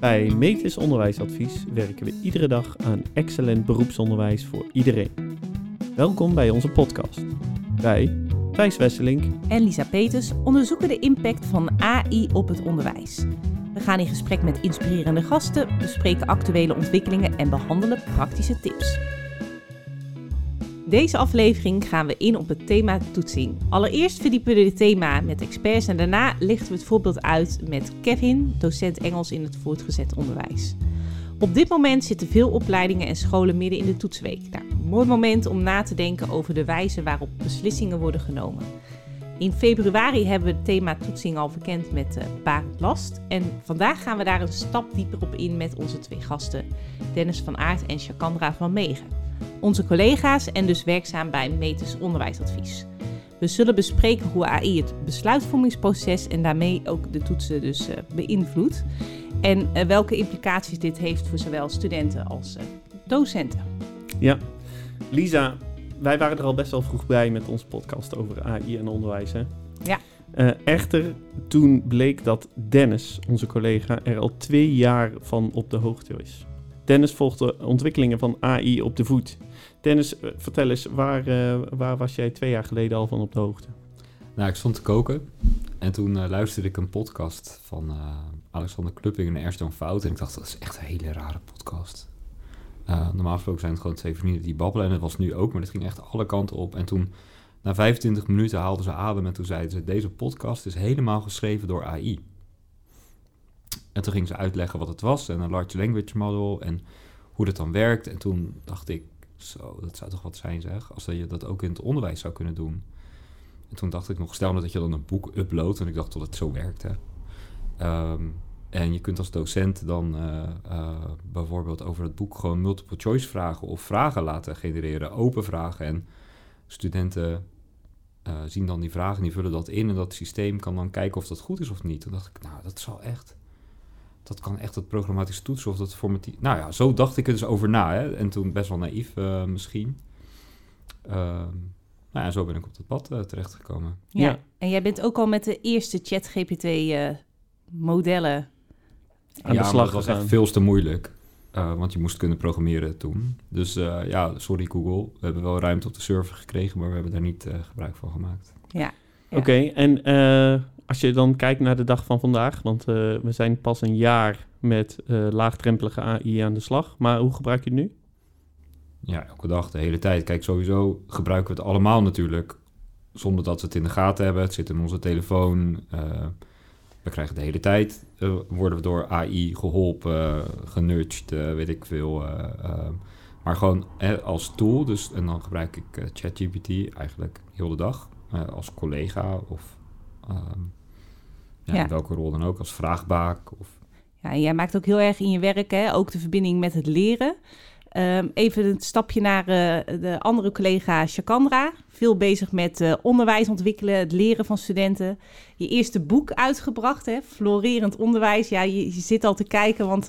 Bij Metis Onderwijsadvies werken we iedere dag aan excellent beroepsonderwijs voor iedereen. Welkom bij onze podcast. Wij, Thijs Wesselink en Lisa Peters onderzoeken de impact van AI op het onderwijs. We gaan in gesprek met inspirerende gasten, bespreken actuele ontwikkelingen en behandelen praktische tips. Deze aflevering gaan we in op het thema toetsing. Allereerst verdiepen we dit thema met experts en daarna lichten we het voorbeeld uit met Kevin, docent Engels in het voortgezet onderwijs. Op dit moment zitten veel opleidingen en scholen midden in de toetsweek. Nou, een mooi moment om na te denken over de wijze waarop beslissingen worden genomen. In februari hebben we het thema toetsing al verkend met uh, Barend Last. En vandaag gaan we daar een stap dieper op in met onze twee gasten, Dennis van Aert en Chakandra van Megen onze collega's en dus werkzaam bij Metis Onderwijsadvies. We zullen bespreken hoe AI het besluitvormingsproces en daarmee ook de toetsen dus uh, beïnvloedt. En uh, welke implicaties dit heeft voor zowel studenten als uh, docenten. Ja, Lisa, wij waren er al best wel vroeg bij met onze podcast over AI en onderwijs. Hè? Ja. echter, toen bleek dat Dennis, onze collega, er al twee jaar van op de hoogte is. Dennis volgt de ontwikkelingen van AI op de voet. Dennis, eh, vertel eens, waar, uh, waar was jij twee jaar geleden al van op de hoogte? Nou, ik stond te koken en toen uh, luisterde ik een podcast van Alexander Klupping en Ernst Jan Fout. En ik dacht, dat is echt een hele rare podcast. normaal gesproken zijn het gewoon twee vrienden die babbelen en dat was nu ook, maar het ging echt alle kanten op. En toen, na 25 minuten haalden ze adem en toen zeiden ze, deze podcast is helemaal geschreven door AI. En toen ging ze uitleggen wat het was en een large language model en hoe dat dan werkt. En toen dacht ik, zo, dat zou toch wat zijn zeg, als je dat ook in het onderwijs zou kunnen doen. En toen dacht ik nog, stel nou dat je dan een boek uploadt, en ik dacht dat het zo werkt hè. Ehm, en je kunt als docent dan uh, uh, bijvoorbeeld over het boek gewoon multiple choice vragen of vragen laten genereren, open vragen. En studenten uh, zien dan die vragen, die vullen dat in en dat systeem kan dan kijken of dat goed is of niet. Toen dacht ik, nou, dat zal echt dat kan echt het programmatisch toetsen of dat formatief. Nou ja, zo dacht ik er dus over na. Hè? En toen best wel naïef uh, misschien. Uh, nou ja, zo ben ik op dat pad uh, terechtgekomen. Ja. ja. en jij bent ook al met de eerste ChatGPT-modellen aan ja, de slag dat was echt veel te moeilijk. want je moest kunnen programmeren toen. Dus ja, sorry Google. We hebben wel ruimte op de server gekregen, maar we hebben daar niet gebruik van gemaakt. Ja. ja. Oké, okay, en als je dan kijkt naar de dag van vandaag, want uh, we zijn pas een jaar met uh, laagdrempelige AI aan de slag. Maar hoe gebruik je het nu? Ja, elke dag, de hele tijd. Kijk, sowieso gebruiken we het allemaal natuurlijk. Zonder dat we het in de gaten hebben. Het zit in onze telefoon. Uh, we krijgen de hele tijd, worden we door AI geholpen, genudged, weet ik veel. maar gewoon als tool. Dus, en dan gebruik ik ChatGPT eigenlijk heel de dag. als collega of um, ja, In welke rol dan ook, als vraagbaak. Of... Ja, en jij maakt ook heel erg in je werk, hè, ook de verbinding met het leren. Um, even een stapje naar uh, de andere collega Chakandra. Veel bezig met uh, onderwijs ontwikkelen, het leren van studenten. Je eerste boek uitgebracht, hè, Florerend Onderwijs. Ja, je, je zit al te kijken, want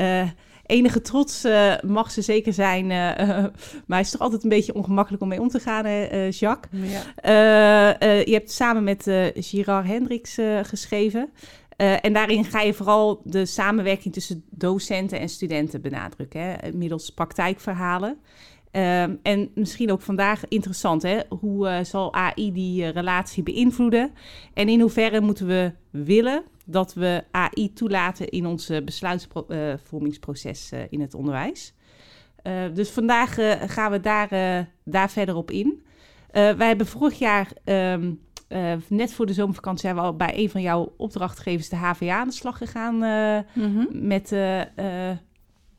uh, enige trots uh, mag ze zeker zijn. Uh, maar het is toch altijd een beetje ongemakkelijk om mee om te gaan, hè, Jacques. Ja. je hebt samen met Girard Hendricks geschreven. en daarin ga je vooral de samenwerking tussen docenten en studenten benadrukken, hè, middels praktijkverhalen. Ehm, en misschien ook vandaag interessant, hè? hoe zal AI die relatie beïnvloeden? En in hoeverre moeten we willen dat we AI toelaten in ons besluitvormingsproces uh, in het onderwijs. Dus vandaag gaan we daar, daar verder op in. wij hebben vorig jaar, um, net voor de zomervakantie, zijn we al bij een van jouw opdrachtgevers, de HVA, aan de slag gegaan mm -hmm. met,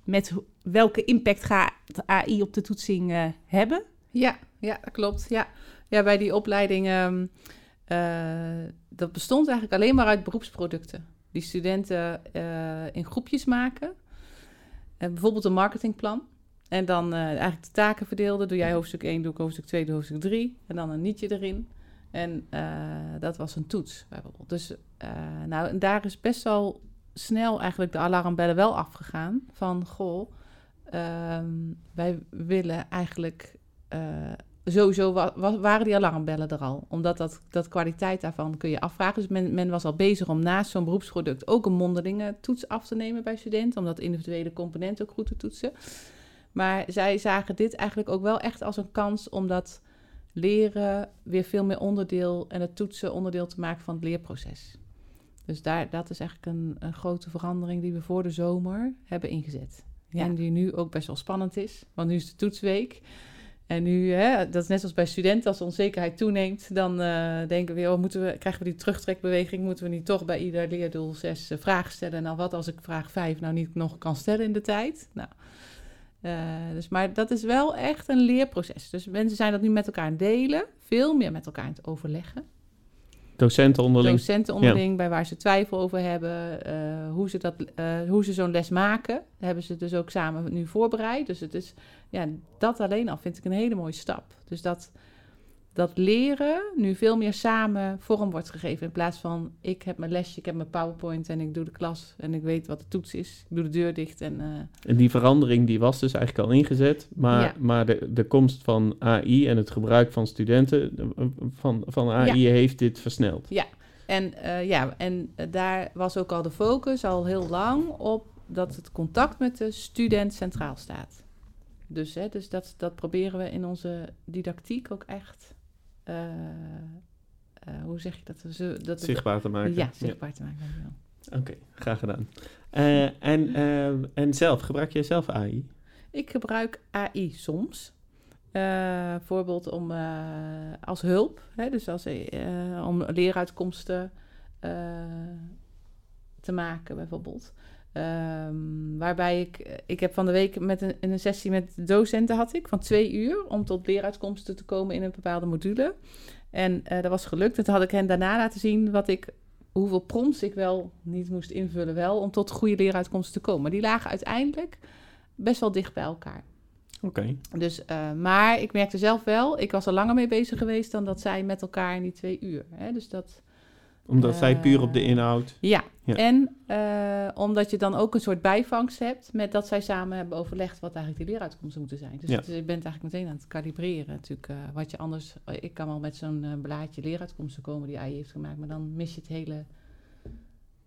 met welke impact gaat AI op de toetsing hebben. Ja, ja, dat klopt. Ja. ja, bij die opleiding. Um, dat bestond eigenlijk alleen maar uit beroepsproducten. Die studenten uh, in groepjes maken. Bijvoorbeeld een marketingplan. En dan eigenlijk de taken verdeelden. Doe jij hoofdstuk 1, doe ik hoofdstuk 2, doe hoofdstuk 3. En dan een nietje erin. En dat was een toets bijvoorbeeld. Dus nou, en daar is best wel snel eigenlijk de alarmbellen wel afgegaan. Van, goh, ehm, wij willen eigenlijk sowieso wa- wa- waren die alarmbellen er al. Omdat dat, dat kwaliteit daarvan kun je afvragen. Dus men, men was al bezig om naast zo'n beroepsproduct ook een mondelinge toets af te nemen bij studenten. Om dat individuele component ook goed te toetsen. Maar zij zagen dit eigenlijk ook wel echt als een kans om dat leren weer veel meer onderdeel en het toetsen onderdeel te maken van het leerproces. Dus daar, dat is eigenlijk een, een grote verandering die we voor de zomer hebben ingezet. En die nu ook best wel spannend is, want nu is de toetsweek. En nu, hè, dat is net zoals bij studenten, als onzekerheid toeneemt, dan eh, denken we, oh, moeten we, krijgen we die terugtrekbeweging, moeten we niet toch bij ieder leerdoel zes eh, vragen stellen? Nou, wat als ik vraag vijf nou niet nog kan stellen in de tijd? Nou, eh, dus, maar dat is wel echt een leerproces. Dus mensen zijn dat nu met elkaar aan delen, veel meer met elkaar aan het overleggen. Docenten onderling. Docenten onderling, bij waar ze twijfel over hebben, eh, hoe ze, dat, eh, hoe ze zo'n les maken. Dat hebben ze dus ook samen nu voorbereid. Dus het is, ja, dat alleen al vind ik een hele mooie stap. Dus dat, dat leren nu veel meer samen vorm wordt gegeven. In plaats van, ik heb mijn lesje, ik heb mijn PowerPoint en ik doe de klas en ik weet wat de toets is. Ik doe de deur dicht en... eh, En die verandering die was dus eigenlijk al ingezet. Maar, Ja. maar de, de komst van AI en het gebruik van studenten eh, van, van AI heeft dit versneld. En eh, ja, en daar was ook al de focus al heel lang op dat het contact met de student centraal staat. Dus, hè, dus dat, dat proberen we in onze didactiek ook echt, hoe zeg ik dat? Zo- dat Zichtbaar te maken. Ja, zichtbaar te maken. Oké, graag gedaan. Eh, en, eh, en zelf, gebruik jij zelf AI? Ik gebruik AI soms. Eh, bijvoorbeeld om, eh, als hulp, hè, dus als, eh, om leeruitkomsten eh, te maken bijvoorbeeld. Ehm, waarbij ik, ik heb van de week met een, een sessie met docenten had ik van twee uur om tot leeruitkomsten te komen in een bepaalde module. En eh, dat was gelukt. En toen had ik hen daarna laten zien wat ik, hoeveel prompts ik wel niet moest invullen wel om tot goede leeruitkomsten te komen. Maar die lagen uiteindelijk best wel dicht bij elkaar. Oké. Dus, eh, maar ik merkte zelf wel, ik was er langer mee bezig geweest dan dat zij met elkaar in die twee uur. Hè? Dus dat, Omdat zij puur op de Eh, inhoud... ja. Ja. En eh, omdat je dan ook een soort bijvangst hebt met dat zij samen hebben overlegd wat eigenlijk die leeruitkomsten moeten zijn. Dus Ja. je bent eigenlijk meteen aan het kalibreren natuurlijk. eh, wat je anders, ik kan wel met zo'n eh, blaadje leeruitkomsten komen die AI heeft gemaakt, maar dan mis je het hele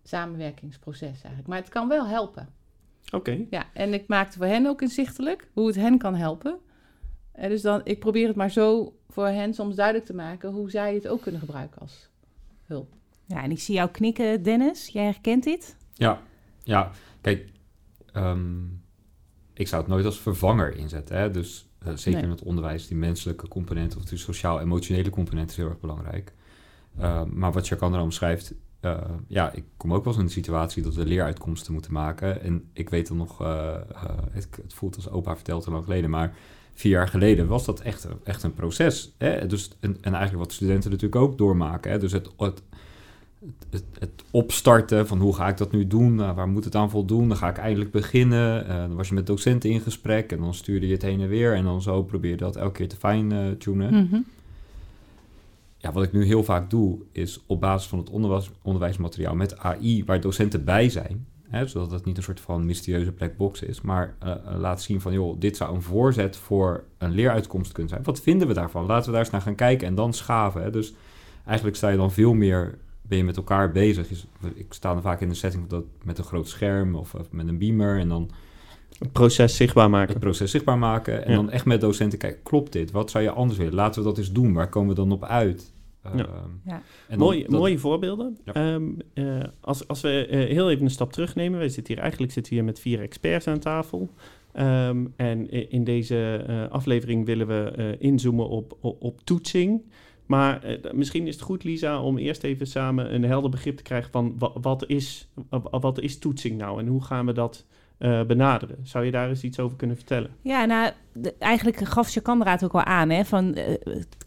samenwerkingsproces eigenlijk. Maar het kan wel helpen. Oké. Ja, en ik maakte voor hen ook inzichtelijk hoe het hen kan helpen. En dus dan, ik probeer het maar zo voor hen soms duidelijk te maken hoe zij het ook kunnen gebruiken als hulp. Ja, en ik zie jou knikken, Dennis. Jij herkent dit? Ja, ja. Kijk, ehm, ik zou het nooit als vervanger inzetten. Hè? Dus eh, zeker Nee. in het onderwijs, die menselijke component of die sociaal-emotionele component is heel erg belangrijk. Ehm, maar wat Jacandra omschrijft, eh, ja, ik kom ook wel eens in de situatie dat we leeruitkomsten moeten maken. En ik weet dan nog, eh, het, het voelt als opa verteld te lang geleden, maar vier jaar geleden was dat echt, echt een proces. Hè? Dus, en, en eigenlijk wat studenten natuurlijk ook doormaken. Hè? Dus het, het, het, het opstarten van hoe ga ik dat nu doen, Nou, waar moet het aan voldoen, dan ga ik eindelijk beginnen. Eh, dan was je met docenten in gesprek en dan stuurde je het heen en weer en dan zo probeer je dat elke keer te fine-tunen. Mhm. Ja, wat ik nu heel vaak doe, is op basis van het onderwijs, onderwijsmateriaal met AI, waar docenten bij zijn, hè, zodat het niet een soort van mysterieuze black box is, maar eh, eh, laat zien van, joh, dit zou een voorzet voor een leeruitkomst kunnen zijn. Wat vinden we daarvan? Laten we daar eens naar gaan kijken en dan schaven. Hè. Dus eigenlijk sta je dan veel meer, ben je met elkaar bezig. Ik sta dan vaak in de setting dat met een groot scherm of, of met een beamer en dan Het proces zichtbaar maken. het proces zichtbaar maken. En Ja. dan echt met docenten kijken, klopt dit? Wat zou je anders willen? Laten we dat eens doen. Waar komen we dan op uit? Ja. Ehm, Ja. en dan- Mooie, dat- mooie voorbeelden. Ja. Ehm, eh, als, als we eh, heel even een stap terugnemen. We zitten hier eigenlijk zitten we hier met vier experts aan tafel. Ehm, en in deze eh, aflevering willen we eh, inzoomen op, op, op toetsing. Maar eh, misschien is het goed, Lisa, om eerst even samen een helder begrip te krijgen van wa- wat, is, wa- wat is toetsing nou en hoe gaan we dat eh, benaderen? Zou je daar eens iets over kunnen vertellen? Ja, nou, eigenlijk gaf Chakandra het ook al aan, hè, van eh,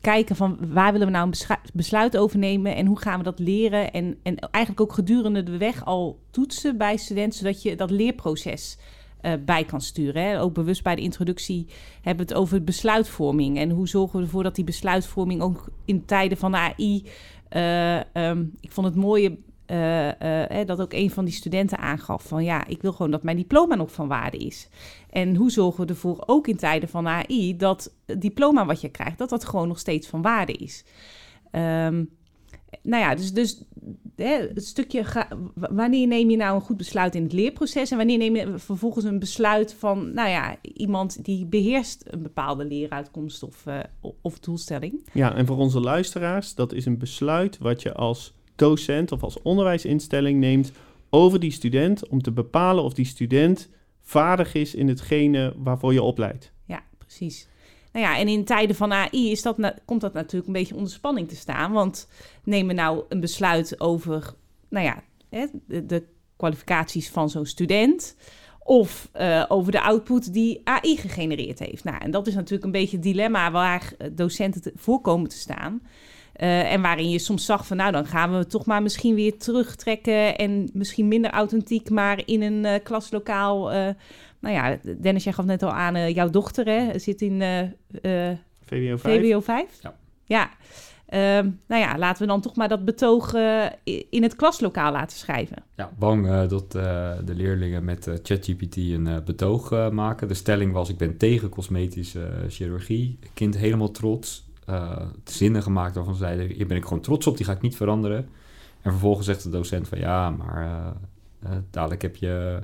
kijken van waar willen we nou een besluit over nemen en hoe gaan we dat leren en, en eigenlijk ook gedurende de weg al toetsen bij studenten, zodat je dat leerproces eh, bij kan sturen. Hè. Ook bewust bij de introductie hebben we het over besluitvorming en hoe zorgen we ervoor dat die besluitvorming ook in tijden van AI, eh, ehm, ik vond het mooie eh, dat ook een van die studenten aangaf van ja, ik wil gewoon dat mijn diploma nog van waarde is. En hoe zorgen we ervoor, ook in tijden van AI, dat het diploma wat je krijgt, dat dat gewoon nog steeds van waarde is. Ehm, nou ja, dus, dus hè, het stukje, ga, wanneer neem je nou een goed besluit in het leerproces en wanneer neem je vervolgens een besluit van, nou ja, iemand die beheerst een bepaalde leeruitkomst of, eh, of doelstelling. Ja, en voor onze luisteraars, dat is een besluit wat je als docent of als onderwijsinstelling neemt over die student om te bepalen of die student vaardig is in hetgene waarvoor je opleidt. Ja, precies. Nou ja, en in tijden van AI is dat komt dat natuurlijk een beetje onder spanning te staan. Want nemen nou een besluit over, nou ja, de, de kwalificaties van zo'n student. Of eh, over de output die AI gegenereerd heeft. Nou, en dat is natuurlijk een beetje het dilemma waar eh, docenten te, voor komen te staan. Eh, en waarin je soms zag van, nou, dan gaan we toch maar misschien weer terugtrekken. En misschien minder authentiek, maar in een klaslokaal. Nou ja, Dennis, jij gaf net al aan, eh, jouw dochter hè, zit in eh, eh, VWO 5. VWO 5. Ja. Ja. Ehm, nou ja, laten we dan toch maar dat betoog eh, in het klaslokaal laten schrijven. Ja, bang eh, dat eh, de leerlingen met eh, ChatGPT een eh, betoog eh, maken. De stelling was, ik ben tegen cosmetische chirurgie. Kind helemaal trots. eh, zinnen gemaakt waarvan ze zeiden, hier ben ik gewoon trots op, die ga ik niet veranderen. En vervolgens zegt de docent van, ja, maar dadelijk heb je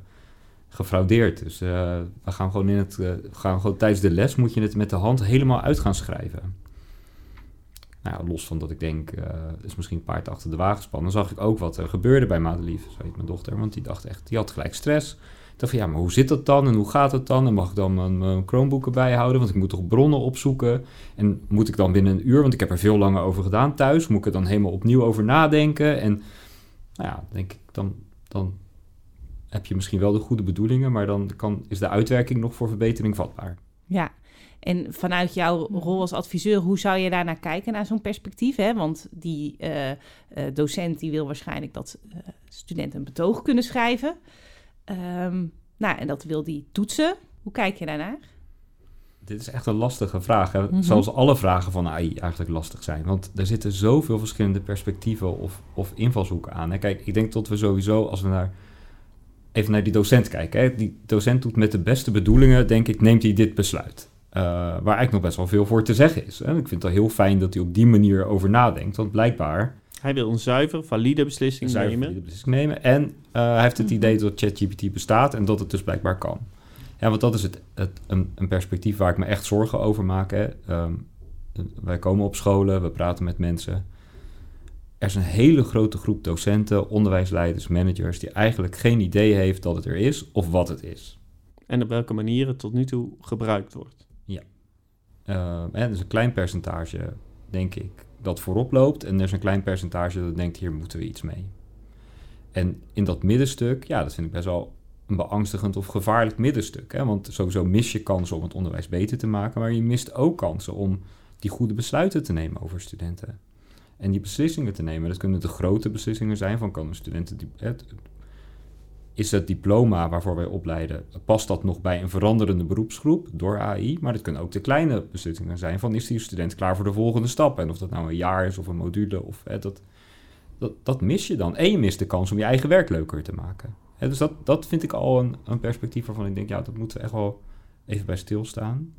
gefraudeerd. Dus eh, we gaan gewoon in het, eh, gaan gewoon tijdens de les moet je het met de hand helemaal uit gaan schrijven. Nou ja, los van dat ik denk, eh is misschien paard achter de wagen spannen, zag ik ook wat er gebeurde bij Madelief, zo heet mijn dochter. Want die dacht echt, die had gelijk stress. Ik dacht van, ja, maar hoe zit dat dan en hoe gaat het dan? En mag ik dan mijn, mijn bijhouden? Want ik moet toch bronnen opzoeken? En moet ik dan binnen een uur, want ik heb er veel langer over gedaan thuis, moet ik er dan helemaal opnieuw over nadenken? En nou ja, denk ik, dan, dan heb je misschien wel de goede bedoelingen, maar dan kan, is de uitwerking nog voor verbetering vatbaar. Ja. En vanuit jouw rol als adviseur, hoe zou je daarnaar kijken, naar zo'n perspectief? Hè? Want die eh, eh, docent die wil waarschijnlijk dat eh, studenten een betoog kunnen schrijven. Ehm, nou, en dat wil die toetsen. Hoe kijk je daarnaar? Dit is echt een lastige vraag. Hè? Mhm. Zoals alle vragen van AI eigenlijk lastig zijn. Want er zitten zoveel verschillende perspectieven of, of invalshoeken aan. Hè? Kijk, ik denk dat we sowieso, als we naar, even naar die docent kijken. Hè? Die docent doet met de beste bedoelingen, denk ik, neemt hij dit besluit. Eh, waar eigenlijk nog best wel veel voor te zeggen is. Hè? Ik vind het wel heel fijn dat hij op die manier over nadenkt. Want blijkbaar Hij wil een zuiver, valide beslissing zuiver nemen. die beslissing nemen. En eh, hij heeft het Mhm. idee dat ChatGPT bestaat en dat het dus blijkbaar kan. Ja, want dat is het, het, een, een perspectief waar ik me echt zorgen over maak. Hè. Ehm, wij komen op scholen, we praten met mensen. Er is een hele grote groep docenten, onderwijsleiders, managers... die eigenlijk geen idee heeft dat het er is of wat het is. En op welke manier het tot nu toe gebruikt wordt. Ehm, en er is een klein percentage, denk ik, dat voorop loopt. En er is een klein percentage dat denkt, hier moeten we iets mee. En in dat middenstuk, ja, dat vind ik best wel een beangstigend of gevaarlijk middenstuk. Hè? Want sowieso mis je kansen om het onderwijs beter te maken, maar je mist ook kansen om die goede besluiten te nemen over studenten. En die beslissingen te nemen, dat kunnen de grote beslissingen zijn van kan een student het, is het diploma waarvoor wij opleiden, past dat nog bij een veranderende beroepsgroep door AI? Maar dat kunnen ook de kleine beslissingen zijn van is die student klaar voor de volgende stap? En of dat nou een jaar is of een module, of, hè, dat, dat, dat mis je dan. En je mist de kans om je eigen werk leuker te maken. Hè, dus dat, dat vind ik al een, een perspectief waarvan ik denk, ja, dat moeten we echt wel even bij stilstaan.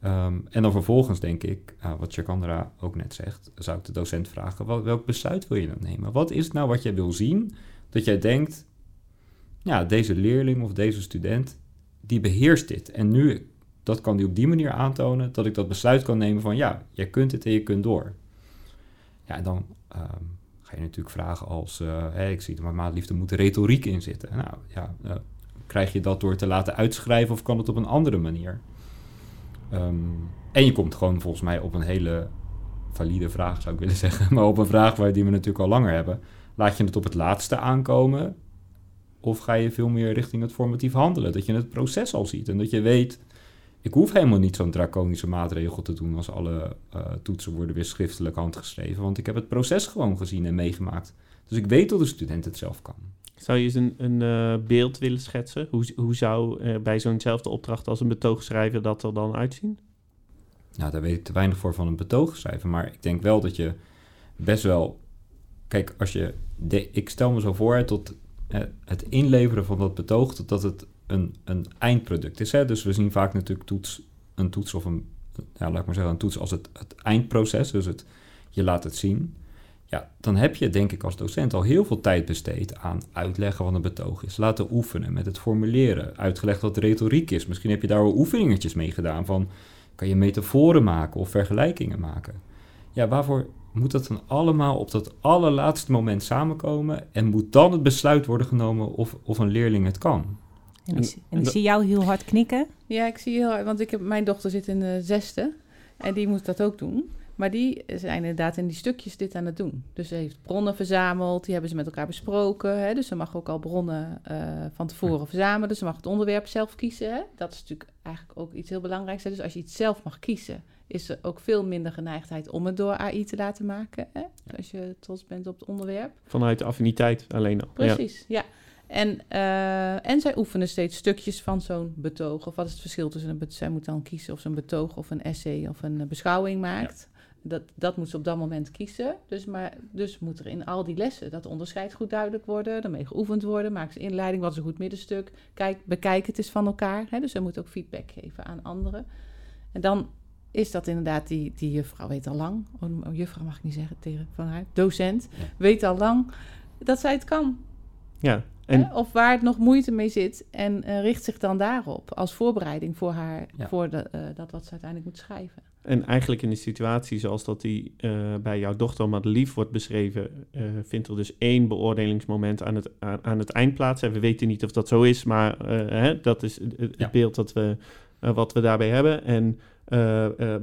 Ehm, en dan vervolgens denk ik, uh, wat Chakandra ook net zegt, zou ik de docent vragen, welk besluit wil je dan nemen? Wat is het nou wat jij wil zien, dat jij denkt, ja, deze leerling of deze student, die beheerst dit. En nu, dat kan die op die manier aantonen, dat ik dat besluit kan nemen van, ja, jij kunt het en je kunt door. Ja, en dan um, ga je natuurlijk vragen als, uh, ik zie er maar maatliefde moet retoriek in zitten. Nou, ja, uh, krijg je dat door te laten uitschrijven of kan het op een andere manier? Um, en je komt gewoon volgens mij op een hele valide vraag, zou ik willen zeggen, maar op een vraag waar die we natuurlijk al langer hebben. Laat je het op het laatste aankomen of ga je veel meer richting het formatief handelen? Dat je het proces al ziet en dat je weet, ik hoef helemaal niet zo'n draconische maatregel te doen als alle uh, toetsen worden weer schriftelijk handgeschreven, want ik heb het proces gewoon gezien en meegemaakt. Dus ik weet dat de student het zelf kan. Zou je eens een, een uh, beeld willen schetsen? Hoe, hoe zou uh, bij zo'nzelfde opdracht als een betoogschrijver dat er dan uitzien? Nou, daar weet ik te weinig voor van een betoogschrijver, maar ik denk wel dat je best wel kijk, als je, de, ik stel me zo voor tot eh, het inleveren van dat betoog, dat, dat het een, een eindproduct is. Hè? Dus we zien vaak natuurlijk toets, een toets of een, ja, laat ik maar zeggen, een toets als het, het eindproces. Dus het, je laat het zien. Ja, dan heb je denk ik als docent al heel veel tijd besteed aan uitleggen wat een betoog is. Laten oefenen met het formuleren. Uitgelegd wat retoriek is. Misschien heb je daar wel oefeningetjes mee gedaan van... kan je metaforen maken of vergelijkingen maken. Ja, waarvoor moet dat dan allemaal op dat allerlaatste moment samenkomen... en moet dan het besluit worden genomen of, of een leerling het kan? En, ik, en ik zie jou heel hard knikken. Ja, ik zie heel hard, want ik heb, mijn dochter zit in de zesde en die moet dat ook doen. Maar die zijn inderdaad in die stukjes dit aan het doen. Dus ze heeft bronnen verzameld, die hebben ze met elkaar besproken. Hè? Dus ze mag ook al bronnen uh, van tevoren verzamelen. Dus ze mag het onderwerp zelf kiezen. Hè? Dat is natuurlijk eigenlijk ook iets heel belangrijks. Hè? Dus als je iets zelf mag kiezen, is er ook veel minder geneigdheid om het door AI te laten maken. Hè? Als je trots bent op het onderwerp. Vanuit de affiniteit alleen al. Precies, ja. ja. En, uh, en zij oefenen steeds stukjes van zo'n betoog. Of wat is het verschil tussen een... Zij moet dan kiezen of ze een betoog of een essay of een beschouwing maakt. Ja. Dat, dat moet ze op dat moment kiezen. Dus, maar, dus moet er in al die lessen dat onderscheid goed duidelijk worden. Daarmee geoefend worden. Maak ze inleiding. Wat is een goed middenstuk? Kijk, bekijk het eens van elkaar. Hè? Dus ze moet ook feedback geven aan anderen. En dan is dat inderdaad die, die juffrouw weet al lang. Oh, juffrouw mag ik niet zeggen tegen van haar. Docent weet al lang dat zij het kan. Ja, en... Of waar het nog moeite mee zit. En uh, richt zich dan daarop als voorbereiding voor haar, ja. voor de, uh, dat wat ze uiteindelijk moet schrijven. En eigenlijk in de situatie zoals dat die uh, bij jouw dochter Madelief wordt beschreven, vindt er dus één beoordelingsmoment aan het, aan, aan, het eind plaats. En we weten niet of dat zo is, maar hè, dat is het, het ja. beeld dat we, wat we daarbij hebben. En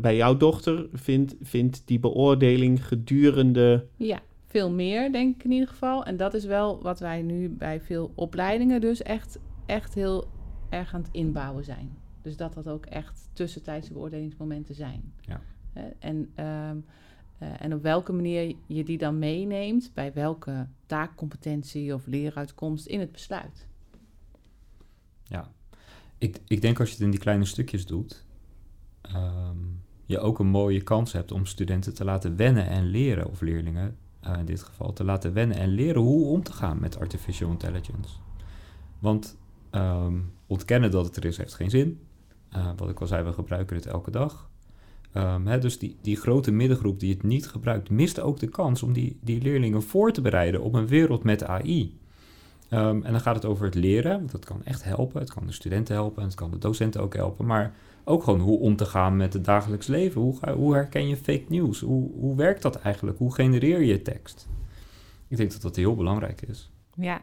bij jouw dochter vindt, vindt die beoordeling gedurende... Ja veel meer, denk ik in ieder geval. En dat is wel wat wij nu bij veel opleidingen dus echt, echt heel erg aan het inbouwen zijn. Dus dat dat ook echt tussentijdse beoordelingsmomenten zijn. Ja. En, um, uh, en op welke manier je die dan meeneemt bij welke taakcompetentie of leeruitkomst in het besluit. Ja, ik, ik denk als je het in die kleine stukjes doet, um, je ook een mooie kans hebt om studenten te laten wennen en leren, of leerlingen, uh, in dit geval, te laten wennen en leren hoe om te gaan met artificial intelligence. Want um, ontkennen dat het er is, heeft geen zin. Uh, wat ik al zei, we gebruiken het elke dag. Um, hè, dus die, die grote middengroep die het niet gebruikt, mist ook de kans om die, die leerlingen voor te bereiden op een wereld met AI. Um, en dan gaat het over het leren, want dat kan echt helpen. Het kan de studenten helpen en het kan de docenten ook helpen. Maar ook gewoon hoe om te gaan met het dagelijks leven. Hoe, ga, hoe herken je fake news? Hoe, hoe werkt dat eigenlijk? Hoe genereer je tekst? Ik denk dat dat heel belangrijk is. Ja,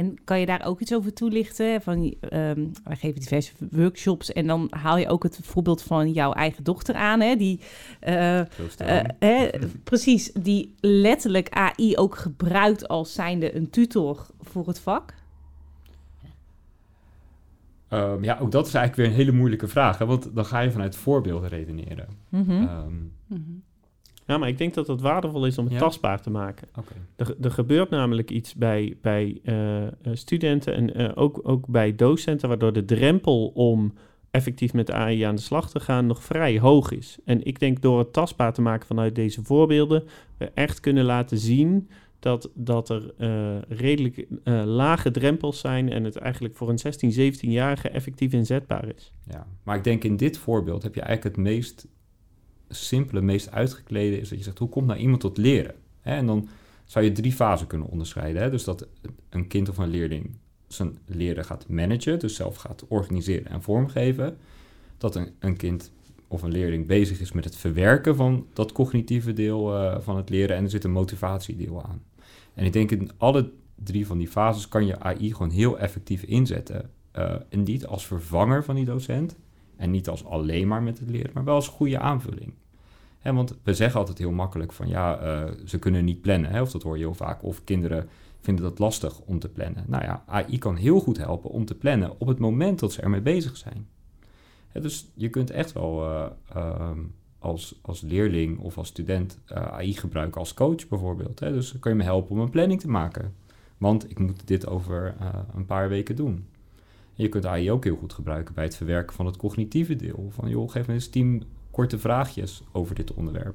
en kan je daar ook iets over toelichten? Van, um, wij geven diverse workshops en dan haal je ook het voorbeeld van jouw eigen dochter aan, hè, die uh, uh, hè, precies, die letterlijk AI ook gebruikt als zijnde een tutor voor het vak. Um, ja, ook dat is eigenlijk weer een hele moeilijke vraag, hè, want dan ga je vanuit voorbeelden redeneren. Mm -hmm. um, mm -hmm. Ja, maar ik denk dat het waardevol is om het Ja? tastbaar te maken. Oké. Er, er gebeurt namelijk iets bij, bij eh, eh, studenten en eh, ook, ook bij docenten, waardoor de drempel om effectief met de AI aan de slag te gaan nog vrij hoog is. En ik denk door het tastbaar te maken vanuit deze voorbeelden, we echt kunnen laten zien dat, dat er eh, redelijk eh, lage drempels zijn en het eigenlijk voor een 16, 17-jarige effectief inzetbaar is. Ja, maar ik denk in dit voorbeeld heb je eigenlijk het meest simpele, meest uitgeklede is dat je zegt, hoe komt nou iemand tot leren? En dan zou je drie fasen kunnen onderscheiden. Hè? Dus dat een kind of een leerling zijn leren gaat managen, dus zelf gaat organiseren en vormgeven. Dat een, een kind of een leerling bezig is met het verwerken van dat cognitieve deel uh, van het leren en er zit een motivatiedeel aan. En ik denk in alle drie van die fases kan je AI gewoon heel effectief inzetten. Uh, en niet als vervanger van die docent en niet als alleen maar met het leren, maar wel als goede aanvulling. Want we zeggen altijd heel makkelijk van ja, uh, ze kunnen niet plannen, hè, of dat hoor je heel vaak, of kinderen vinden dat lastig om te plannen. Nou ja, AI kan heel goed helpen om te plannen op het moment dat ze ermee bezig zijn. Dus je kunt echt wel uh, uh, als, als leerling of als student uh, AI gebruiken als coach bijvoorbeeld. Dus dan kun je me helpen om een planning te maken. Want ik moet dit over een paar weken doen. Je kunt AI ook heel goed gebruiken bij het verwerken van het cognitieve deel. Van joh, geef me eens tien korte vraagjes over dit onderwerp.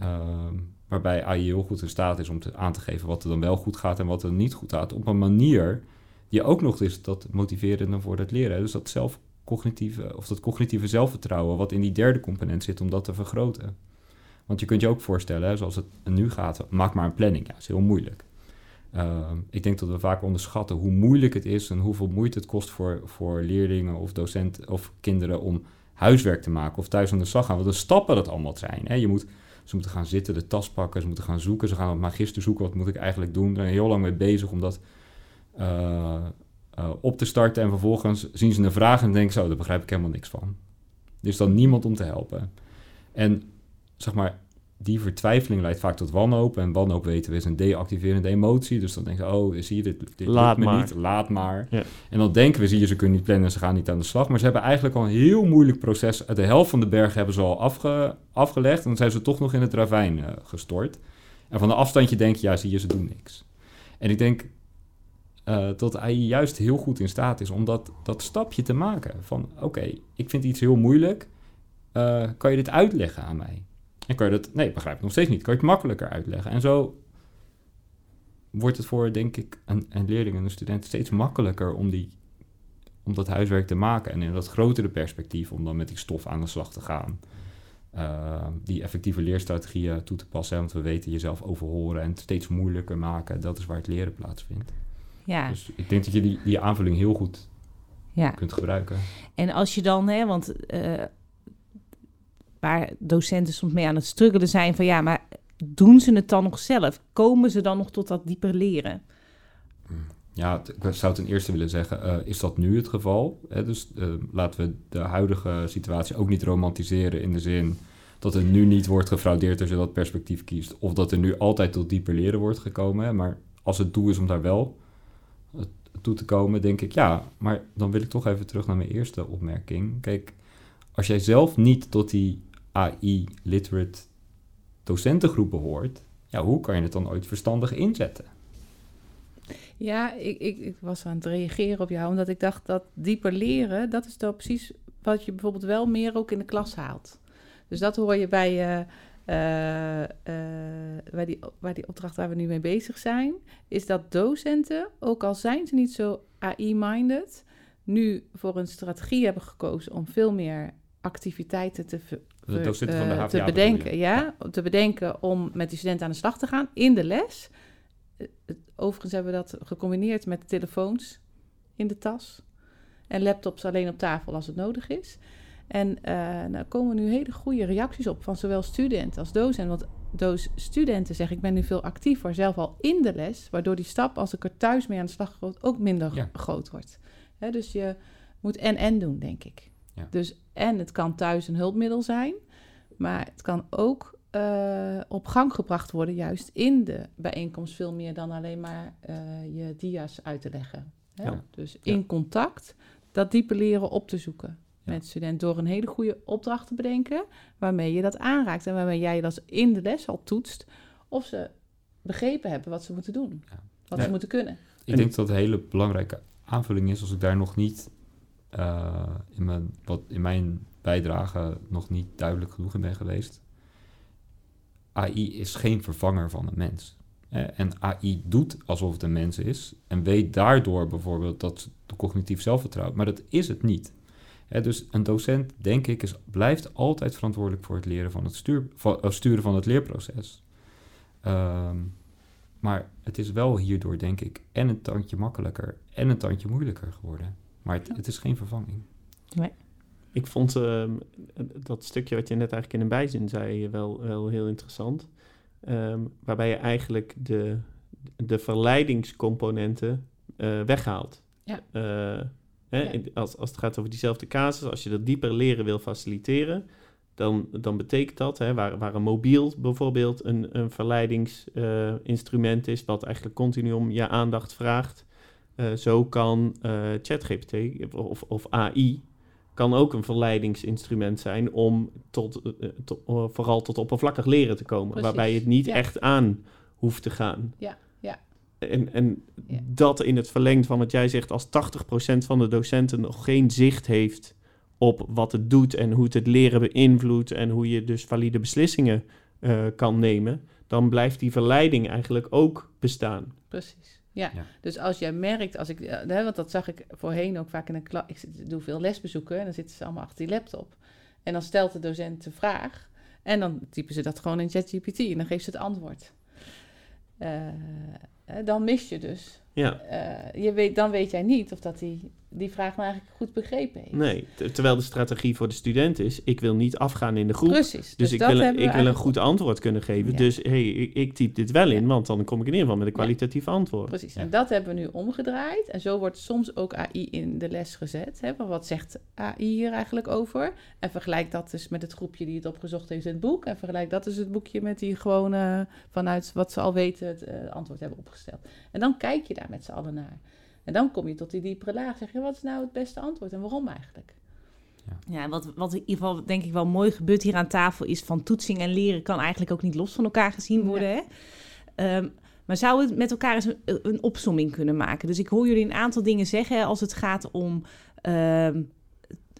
Uh, waarbij AI heel goed in staat is om te, aan te geven wat er dan wel goed gaat en wat er niet goed gaat. Op een manier die ook nog is dat motiverende voor het leren. Dus dat zelfcognitieve, of dat cognitieve zelfvertrouwen, wat in die derde component zit, om dat te vergroten. Want je kunt je ook voorstellen, zoals het nu gaat, maak maar een planning. Ja, dat is heel moeilijk. Ehm, ik denk dat we vaak onderschatten hoe moeilijk het is en hoeveel moeite het kost voor, voor leerlingen of docenten of kinderen om huiswerk te maken of thuis aan de slag gaan. Wat de stappen dat allemaal zijn. Hè. Je moet, ze moeten gaan zitten, de tas pakken, ze moeten gaan zoeken. Ze gaan op magister zoeken, wat moet ik eigenlijk doen. Ze zijn heel lang mee bezig om dat uh, uh, op te starten. En vervolgens zien ze een vraag en denken zo, daar begrijp ik helemaal niks van. Er is dan niemand om te helpen. En zeg maar, die vertwijfeling leidt vaak tot wanhoop. En wanhoop weten we is een deactiverende emotie. Dus dan denken ze, oh, zie je, dit, dit laat me maar. niet, laat maar. Ja. En dan denken we, zie je, ze kunnen niet plannen, ze gaan niet aan de slag. Maar ze hebben eigenlijk al een heel moeilijk proces. De helft van de berg hebben ze al afge, afgelegd. En dan zijn ze toch nog in het ravijn uh, gestort. En van de afstandje denk je, ja, zie je, ze doen niks. En ik denk uh, dat AI juist heel goed in staat is om dat, dat stapje te maken. Van, oké, ik vind iets heel moeilijk. Uh, kan je dit uitleggen aan mij? En kan je dat... Nee, begrijp ik nog steeds niet. Kan je het makkelijker uitleggen? En zo wordt het voor, denk ik, een, een leerling en een student steeds makkelijker om, die, om dat huiswerk te maken. En in dat grotere perspectief om dan met die stof aan de slag te gaan. Uh, die effectieve leerstrategieën toe te passen. Want we weten jezelf overhoren en het steeds moeilijker maken. Dat is waar het leren plaatsvindt. Ja. Dus ik denk dat je die, die aanvulling heel goed ja. kunt gebruiken. En als je dan, hè, want uh, waar docenten soms mee aan het struggelen zijn van ja, maar doen ze het dan nog zelf? Komen ze dan nog tot dat dieper leren? Ja, ik zou ten eerste willen zeggen, uh, is dat nu het geval? Hè? Dus uh, laten we de huidige situatie ook niet romantiseren in de zin dat er nu niet wordt gefraudeerd als je dat perspectief kiest. Of dat er nu altijd tot dieper leren wordt gekomen. Maar als het doel is om daar wel toe te komen, denk ik, ja, maar dan wil ik toch even terug naar mijn eerste opmerking. Kijk, als jij zelf niet tot die AI-literate docentengroep behoort, ja, hoe kan je het dan ooit verstandig inzetten? Ja, ik, ik, ik, was aan het reageren op jou, omdat ik dacht dat dieper leren, dat is dan precies wat je bijvoorbeeld wel meer ook in de klas haalt. Dus dat hoor je bij, uh, uh, uh, bij, die, bij die opdracht waar we nu mee bezig zijn, is dat docenten, ook al zijn ze niet zo AI-minded, nu voor een strategie hebben gekozen om veel meer activiteiten te, de docenten van de HVA te bedenken. Ja, te bedenken om met die studenten aan de slag te gaan in de les. Overigens hebben we dat gecombineerd met telefoons in de tas en laptops alleen op tafel als het nodig is. En uh, nou komen nu hele goede reacties op van zowel studenten als docenten. Want doos studenten zeggen, ik ben nu veel actiever zelf al in de les, waardoor die stap als ik er thuis mee aan de slag ga ook minder ja. groot wordt. He, dus je moet en-en doen, denk ik. Ja. Dus en het kan thuis een hulpmiddel zijn, maar het kan ook uh, op gang gebracht worden, juist in de bijeenkomst, veel meer dan alleen maar uh, je dia's uit te leggen. Ja. Dus in contact dat diepe leren op te zoeken ja. met student door een hele goede opdracht te bedenken waarmee je dat aanraakt en waarmee jij dat in de les al toetst of ze begrepen hebben wat ze moeten doen, ja. wat ze moeten kunnen. Ik en denk dat een hele belangrijke aanvulling is als ik daar nog niet uh, in, mijn, wat in mijn bijdrage nog niet duidelijk genoeg in ben geweest. AI is geen vervanger van een mens. En AI doet alsof het een mens is en weet daardoor bijvoorbeeld dat de cognitief zelfvertrouwen, maar dat is het niet. Dus een docent, denk ik, is, blijft altijd verantwoordelijk voor het leren van het stuur, van, sturen van het leerproces. Um, maar het is wel hierdoor, denk ik, en een tandje makkelijker en een tandje moeilijker geworden. Maar het, het is geen vervanging. Nee. Ik vond uh, dat stukje wat je net eigenlijk in een bijzin zei wel, wel heel interessant. Um, waarbij je eigenlijk de, de verleidingscomponenten uh, weghaalt. Ja. Uh, hè, ja. als, als het gaat over diezelfde casus, als je dat dieper leren wil faciliteren, dan, dan betekent dat, hè, waar, waar een mobiel bijvoorbeeld een, een verleidingsinstrument uh, is, wat eigenlijk continu om je aandacht vraagt, uh, zo kan uh, ChatGPT of, of AI kan ook een verleidingsinstrument zijn om tot, to, vooral tot oppervlakkig leren te komen, Precies. waarbij je het niet Ja. echt aan hoeft te gaan. Ja, ja. En, en Ja. dat in het verlengd van wat jij zegt, als 80% van de docenten nog geen zicht heeft op wat het doet en hoe het het leren beïnvloedt en hoe je dus valide beslissingen eh, kan nemen, dan blijft die verleiding eigenlijk ook bestaan. Precies. Ja. Ja. dus als jij merkt, als ik, eh, hè, want dat zag ik voorheen ook vaak in een klas. Ik zit- doe veel lesbezoeken en dan zitten ze allemaal achter die laptop. En dan stelt de docent de vraag en dan typen ze dat gewoon in ChatGPT en dan geeft ze het antwoord. Eh, eh, dan mis je dus. Ja, Eh, je weet, dan weet jij niet of dat die, die vraag nou eigenlijk goed begrepen heeft. nee. Terwijl de strategie voor de student is, ik wil niet afgaan in de groep. Precies. Dus, ik, dat wil, ik wil een goed antwoord kunnen geven. Ja. Dus hey, ik, ik typ dit wel in, Ja. want dan kom ik in ieder geval met een kwalitatief antwoord. Precies, en dat hebben we nu omgedraaid. En zo wordt soms ook AI in de les gezet. Hè? Wat zegt AI hier eigenlijk over? En vergelijk dat dus met het groepje die het opgezocht heeft in het boek. En vergelijk dat dus het boekje met die gewoon vanuit wat ze al weten het eh, antwoord hebben opgesteld. En dan kijk je daar met z'n allen naar. En dan kom je tot die diepere laag. Zeg je, wat is nou het beste antwoord en waarom eigenlijk? Ja, wat, wat in ieder geval denk ik wel mooi gebeurt hier aan tafel is van toetsing en leren kan eigenlijk ook niet los van elkaar gezien worden. Hè? Ehm, maar zou het met elkaar eens een, een opsomming kunnen maken? Dus ik hoor jullie een aantal dingen zeggen als het gaat om ehm,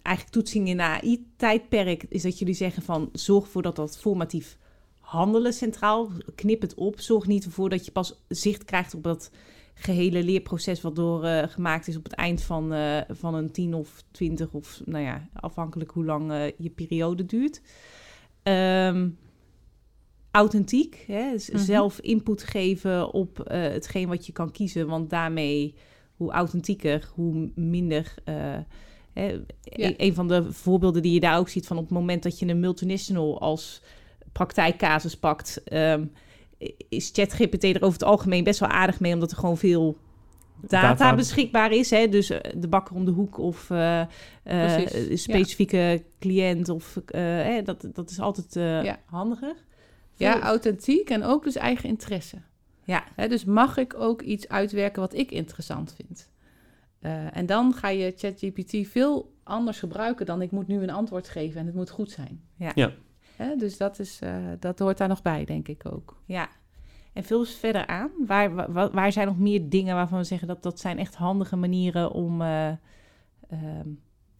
eigenlijk toetsing in AI-tijdperk. Is dat jullie zeggen van zorg ervoor dat dat formatief handelen centraal, knip het op. Zorg niet ervoor dat je pas zicht krijgt op dat gehele leerproces wat door eh, gemaakt is op het eind van, eh, van een 10 of 20 of nou ja, afhankelijk hoe lang eh, je periode duurt. Ehm, authentiek, hè? dus Mhm. zelf input geven op hetgeen wat je kan kiezen, want daarmee hoe authentieker, hoe minder. eh, Ja. een, een van de voorbeelden die je daar ook ziet van op het moment dat je een multinational als praktijkcasus pakt, ehm, is ChatGPT er over het algemeen best wel aardig mee, omdat er gewoon veel data, Data. beschikbaar is. Hè? Dus eh, de bakker om de hoek of eh, eh, een ja. specifieke cliënt. Of, eh, hè, dat, dat is altijd eh, Ja. handiger. Ja, authentiek en ook dus eigen interesse. ja, Hè, dus mag ik ook iets uitwerken wat ik interessant vind? Eh, en dan ga je ChatGPT veel anders gebruiken dan ik moet nu een antwoord geven en het moet goed zijn. Ja. Ja. Hè, dus dat, is, eh, dat hoort daar nog bij, denk ik ook. ja. En vul eens verder aan. Waar, waar, waar zijn nog meer dingen waarvan we zeggen dat dat zijn echt handige manieren om eh, ehm,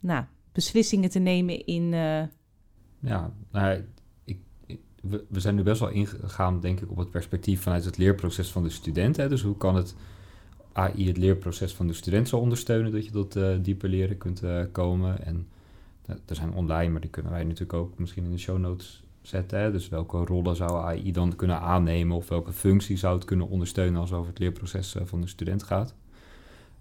nou, beslissingen te nemen in. eh, Ja, nou, ik, ik- we, we zijn nu best wel ingegaan, denk ik, op het perspectief vanuit het leerproces van de student. Hè? Dus hoe kan het AI het leerproces van de student zo ondersteunen dat je tot eh, dieper leren kunt komen? En er zijn online, maar die kunnen wij natuurlijk ook misschien in de show notes zetten. Hè? Dus welke rollen zou AI dan kunnen aannemen of welke functie zou het kunnen ondersteunen als het over het leerproces eh, van de student gaat?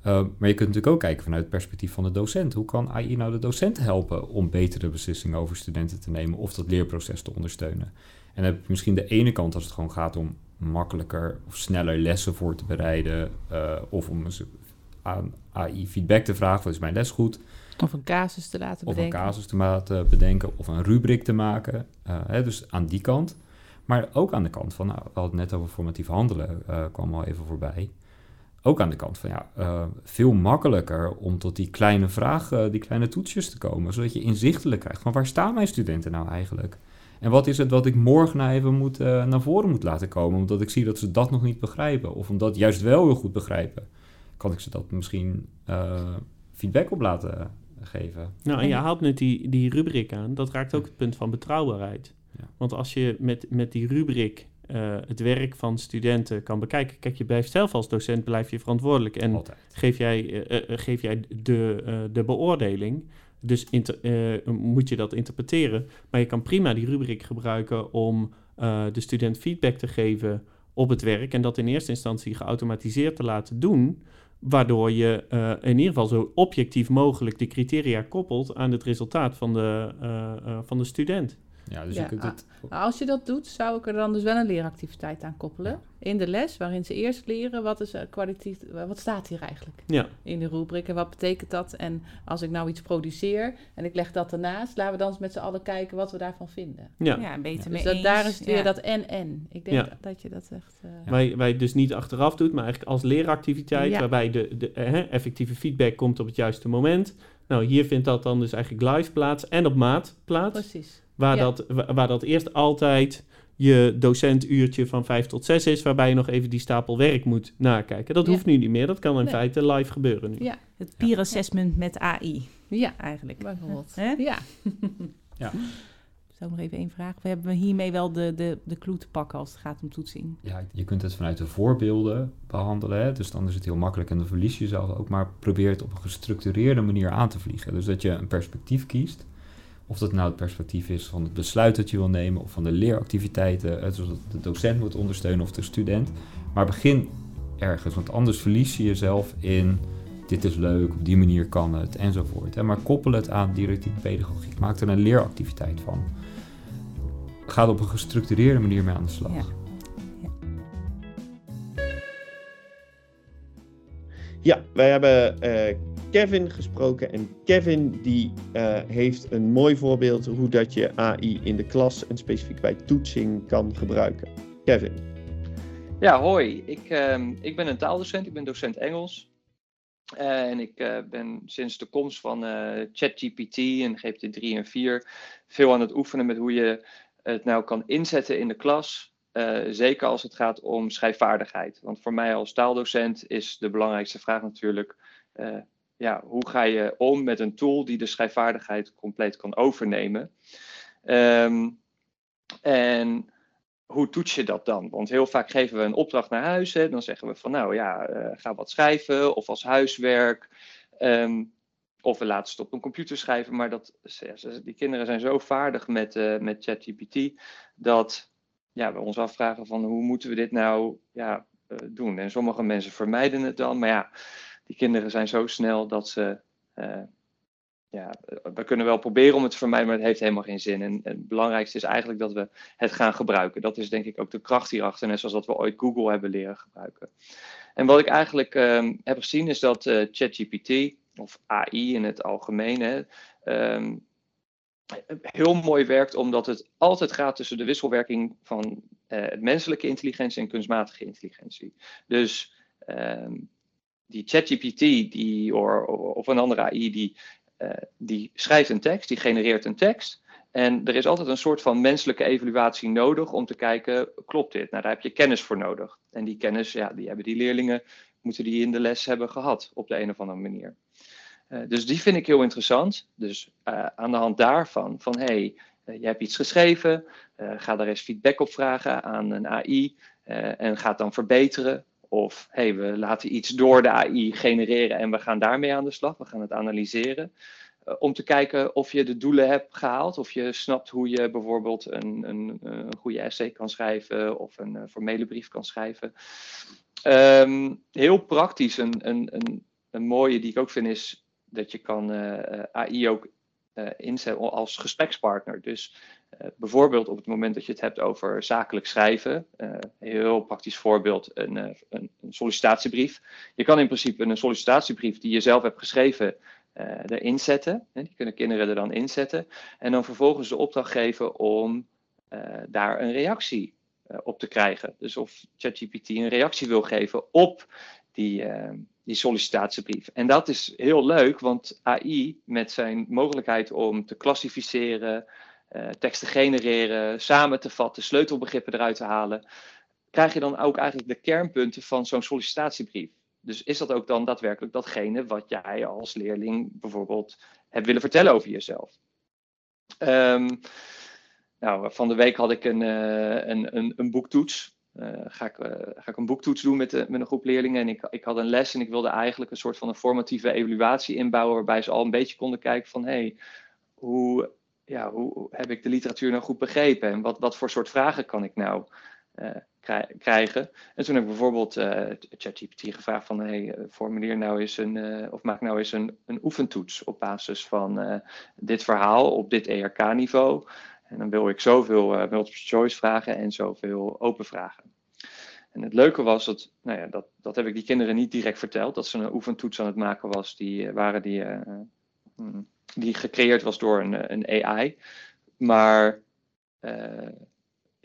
Uh, maar je kunt natuurlijk ook kijken vanuit het perspectief van de docent. Hoe kan AI nou de docent helpen om betere beslissingen over studenten te nemen of dat leerproces te ondersteunen? En dan heb je misschien de ene kant als het gewoon gaat om makkelijker of sneller lessen voor te bereiden. Of om aan AI feedback te vragen: is mijn les goed? Of een casus te laten of bedenken. een casus te laten bedenken. Of een rubriek te maken. Uh, hè, dus aan die kant. Maar ook aan de kant van, nou, we hadden het net over formatief handelen, uh, kwam al even voorbij ook aan de kant van ja, uh, veel makkelijker om tot die kleine vragen, die kleine toetsjes te komen, zodat je inzichtelijk krijgt van waar staan mijn studenten nou eigenlijk? En wat is het wat ik morgen nou even moet, naar voren moet laten komen, omdat ik zie dat ze dat nog niet begrijpen, of omdat juist wel heel goed begrijpen, kan ik ze dat misschien feedback op laten geven. Nou, en je haalt net die, die rubriek aan, dat raakt ook het punt van betrouwbaarheid. Ja. Want als je met, met die rubriek uh, het werk van studenten kan bekijken. Kijk, je blijft zelf als docent blijf je verantwoordelijk. En Altijd. geef jij, uh, uh, geef jij de, de beoordeling. Dus inter, moet je dat interpreteren. Maar je kan prima die rubriek gebruiken om de student feedback te geven op het werk. En dat in eerste instantie geautomatiseerd te laten doen. Waardoor je in ieder geval zo objectief mogelijk de criteria koppelt aan het resultaat van de, van de student. Ja, dus Ja, je kunt het... Nou, als je dat doet, zou ik er dan dus wel een leeractiviteit aan koppelen. Ja. In de les, waarin ze eerst leren wat is kwalitatief, wat staat hier eigenlijk Ja. in de rubriek en wat betekent dat. En als ik nou iets produceer en ik leg dat ernaast, laten we dan eens met z'n allen kijken wat we daarvan vinden. Ja. ja, beter Dus mee dat, eens. daar is het weer Ja. dat en-en. Ik denk Ja. dat je dat echt... eh, Ja. Wij, wij dus niet achteraf doet, maar eigenlijk als leeractiviteit, Ja. waarbij de, de eh, effectieve feedback komt op het juiste moment. Nou, hier vindt dat dan dus eigenlijk live plaats en op maat plaats. Precies. Waar, Ja. dat, wa- waar dat eerst altijd je docentuurtje van 5 tot 6 is, waarbij je nog even die stapel werk moet nakijken. Dat Ja. hoeft nu niet meer, dat kan in Nee. feite live gebeuren nu. Ja, Het peer assessment met AI ja, eigenlijk. bijvoorbeeld. Hè? Ja, Zo nog even één vraag. We hebben hiermee wel de, de, de clue te pakken als het gaat om toetsing. Ja, je kunt het vanuit de voorbeelden behandelen. Hè? Dus dan is het heel makkelijk en dan verlies je jezelf ook. Maar probeer het op een gestructureerde manier aan te vliegen. Dus dat je een perspectief kiest. Of dat nou het perspectief is van het besluit dat je wil nemen, of van de leeractiviteiten, eh, zodat de docent moet ondersteunen of de student. Maar begin ergens, want anders verlies je jezelf in dit is leuk, op die manier kan het, enzovoort. Maar koppel het aan directieve pedagogiek. Maak er een leeractiviteit van. Ga er op een gestructureerde manier mee aan de slag. Ja. Ja. Ja, wij hebben eh, Kevin gesproken en Kevin die eh, heeft een mooi voorbeeld hoe dat je AI in de klas en specifiek bij toetsing kan gebruiken. Kevin. Ja, hoi. Ik, ehm, ik ben een taaldocent. Ik ben docent Engels. Eh, en ik eh, ben sinds de komst van ChatGPT en GPT-3 en 4 veel aan het oefenen met hoe je het nou kan inzetten in de klas. zeker als het gaat om schrijfvaardigheid. Want voor mij als taaldocent is de belangrijkste vraag natuurlijk: ja, hoe ga je om met een tool die de schrijfvaardigheid compleet kan overnemen? Ehm, en hoe toets je dat dan? Want heel vaak geven we een opdracht naar huis. Hè, dan zeggen we van nou ja, uh, ga wat schrijven of als huiswerk. Ehm, of we laten het op een computer schrijven. Maar dat, die kinderen zijn zo vaardig met, uh, met ChatGPT dat ja, we ons afvragen van hoe moeten we dit nou ja, uh, doen? En sommige mensen vermijden het dan. Maar ja, die kinderen zijn zo snel dat ze ja, we kunnen wel proberen om het te vermijden, maar het heeft helemaal geen zin. En, het belangrijkste is eigenlijk dat we het gaan gebruiken. Dat is denk ik ook de kracht hierachter, net zoals dat we ooit Google hebben leren gebruiken. En wat ik eigenlijk um, heb gezien is dat uh, ChatGPT, of AI in het algemeen, hè, um, heel mooi werkt, omdat het altijd gaat tussen de wisselwerking van uh, menselijke intelligentie en kunstmatige intelligentie. Dus um, die ChatGPT die, of een andere AI die uh, die schrijft een tekst, die genereert een tekst. En er is altijd een soort van menselijke evaluatie nodig om te kijken, klopt dit? Nou, daar heb je kennis voor nodig. En die kennis, ja, die hebben die leerlingen, moeten die in de les hebben gehad op de een of andere manier. Uh, dus die vind ik heel interessant. Dus uh, aan de hand daarvan, van hé, hey, je hebt iets geschreven, ga daar eens feedback op vragen aan een AI en ga het dan verbeteren. Of hey, we laten iets door de AI genereren en we gaan daarmee aan de slag. We gaan het analyseren. Uh, om te kijken of je de doelen hebt gehaald. Of je snapt hoe je bijvoorbeeld een, een, een goede essay kan schrijven of een uh, formele brief kan schrijven. Um, heel praktisch, een, een, een, een mooie die ik ook vind is dat je kan uh, AI ook inzetten als gesprekspartner. Dus uh, bijvoorbeeld op het moment dat je het hebt over zakelijk schrijven, een heel praktisch voorbeeld, een, een, sollicitatiebrief. Je kan in principe een sollicitatiebrief die je zelf hebt geschreven erin zetten. Die kunnen kinderen er dan inzetten. En dan vervolgens de opdracht geven om daar een reactie op te krijgen. Dus of ChatGPT een reactie wil geven op die, die sollicitatiebrief. En dat is heel leuk, want AI met zijn mogelijkheid om te klassificeren, uh, teksten genereren, samen te vatten, sleutelbegrippen eruit te halen, krijg je dan ook eigenlijk de kernpunten van zo'n sollicitatiebrief. Dus is dat ook dan daadwerkelijk datgene wat jij als leerling bijvoorbeeld hebt willen vertellen over jezelf? Um, nou, van de week had ik een, uh, een, een, een boektoets. Uh, ga, ik, uh, ga ik een boektoets doen met, met een groep leerlingen. En ik, ik had een les en ik wilde eigenlijk een soort van een formatieve evaluatie inbouwen. Waarbij ze al een beetje konden kijken van hé, hey, hoe ja, hoe heb ik de literatuur nou goed begrepen? En wat, wat voor soort vragen kan ik nou uh, krijgen? En toen heb ik bijvoorbeeld uh, ChatGPT gevraagd van, hey, eh, formuleer nou eens een, of maak nou eens een, een oefentoets op basis van dit verhaal op dit ERK-niveau. En dan wil ik zoveel multiple choice vragen en zoveel open vragen. En het leuke was dat, nou ja, dat, dat heb ik die kinderen niet direct verteld, dat ze een oefentoets aan het maken was, die waren die hmm, die gecreëerd was door een, een AI. Maar uh,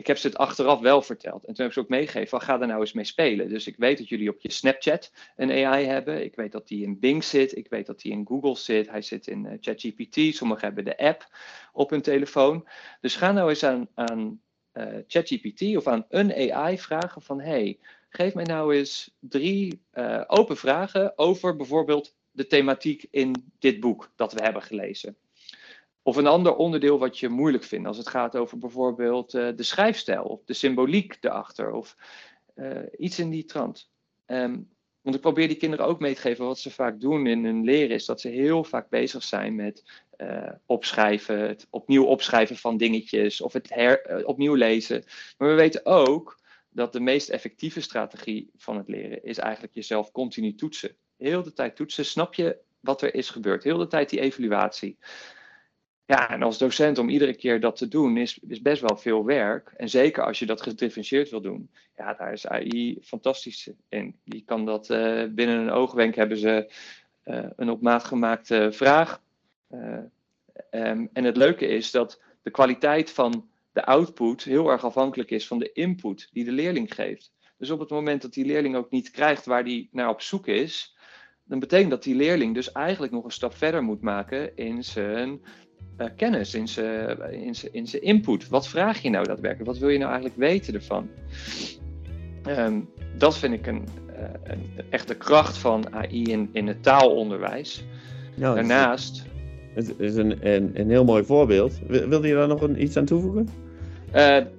ik heb ze het achteraf wel verteld. En toen heb ik ze ook meegegeven van ga er nou eens mee spelen. Dus ik weet dat jullie op je Snapchat een AI hebben. Ik weet dat die in Bing zit. Ik weet dat die in Google zit. Hij zit in uh, ChatGPT. Sommigen hebben de app op hun telefoon. Dus ga nou eens aan, aan uh, ChatGPT of aan een AI vragen van hey, geef mij nou eens drie uh, open vragen over bijvoorbeeld de thematiek in dit boek dat we hebben gelezen. Of een ander onderdeel wat je moeilijk vindt, als het gaat over bijvoorbeeld uh, de schrijfstijl of de symboliek erachter of uh, iets in die trant. Um, want ik probeer die kinderen ook mee te geven wat ze vaak doen in hun leren, is dat ze heel vaak bezig zijn met uh, opschrijven, het opnieuw opschrijven van dingetjes of het her, opnieuw lezen. Maar we weten ook dat de meest effectieve strategie van het leren is eigenlijk jezelf continu toetsen. Heel de tijd toetsen, snap je wat er is gebeurd? Heel de tijd die evaluatie. Ja, en als docent om iedere keer dat te doen is, is best wel veel werk. En zeker als je dat gedifferentieerd wil doen. Ja, daar is AI fantastisch in. Die kan dat uh, binnen een oogwenk hebben ze uh, een op maat gemaakte vraag. Uh, um, en het leuke is dat de kwaliteit van de output heel erg afhankelijk is van de input die de leerling geeft. Dus op het moment dat die leerling ook niet krijgt waar die naar op zoek is, dan betekent dat die leerling dus eigenlijk nog een stap verder moet maken in zijn uh, kennis, in zijn, in, input. Wat vraag je nou daadwerkelijk? Wat wil je nou eigenlijk weten ervan? Um, dat vind ik een, uh, een, echte kracht van AI in, in het taalonderwijs. Daarnaast. Het is een, een, een heel mooi voorbeeld. Wilde je daar nog een, iets aan toevoegen? Uh,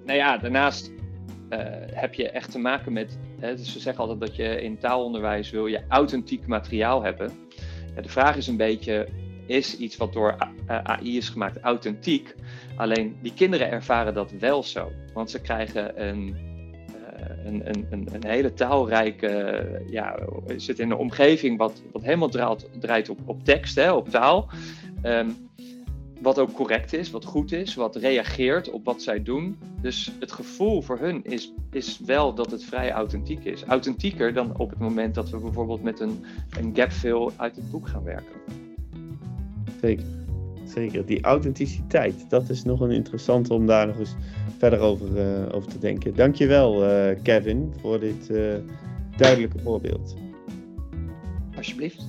nou ja, daarnaast uh, heb je echt te maken met. Hè, dus ze zeggen altijd dat je in taalonderwijs wil je authentiek materiaal hebben. Ja, de vraag is een beetje: is iets wat door AI is gemaakt authentiek? Alleen die kinderen ervaren dat wel zo. Want ze krijgen een, uh, een, een, een, hele taalrijke. ja, zit in een omgeving wat, wat helemaal draait, draait op, op tekst, hè, op taal. Um, wat ook correct is, wat goed is, wat reageert op wat zij doen. Dus het gevoel voor hun is, is wel dat het vrij authentiek is. Authentieker dan op het moment dat we bijvoorbeeld met een, een gapfill uit het boek gaan werken. Zeker, zeker. Die authenticiteit, dat is nog een interessante om daar nog eens verder over, uh, over te denken. Dankjewel uh, Kevin voor dit uh, duidelijke voorbeeld. Alsjeblieft.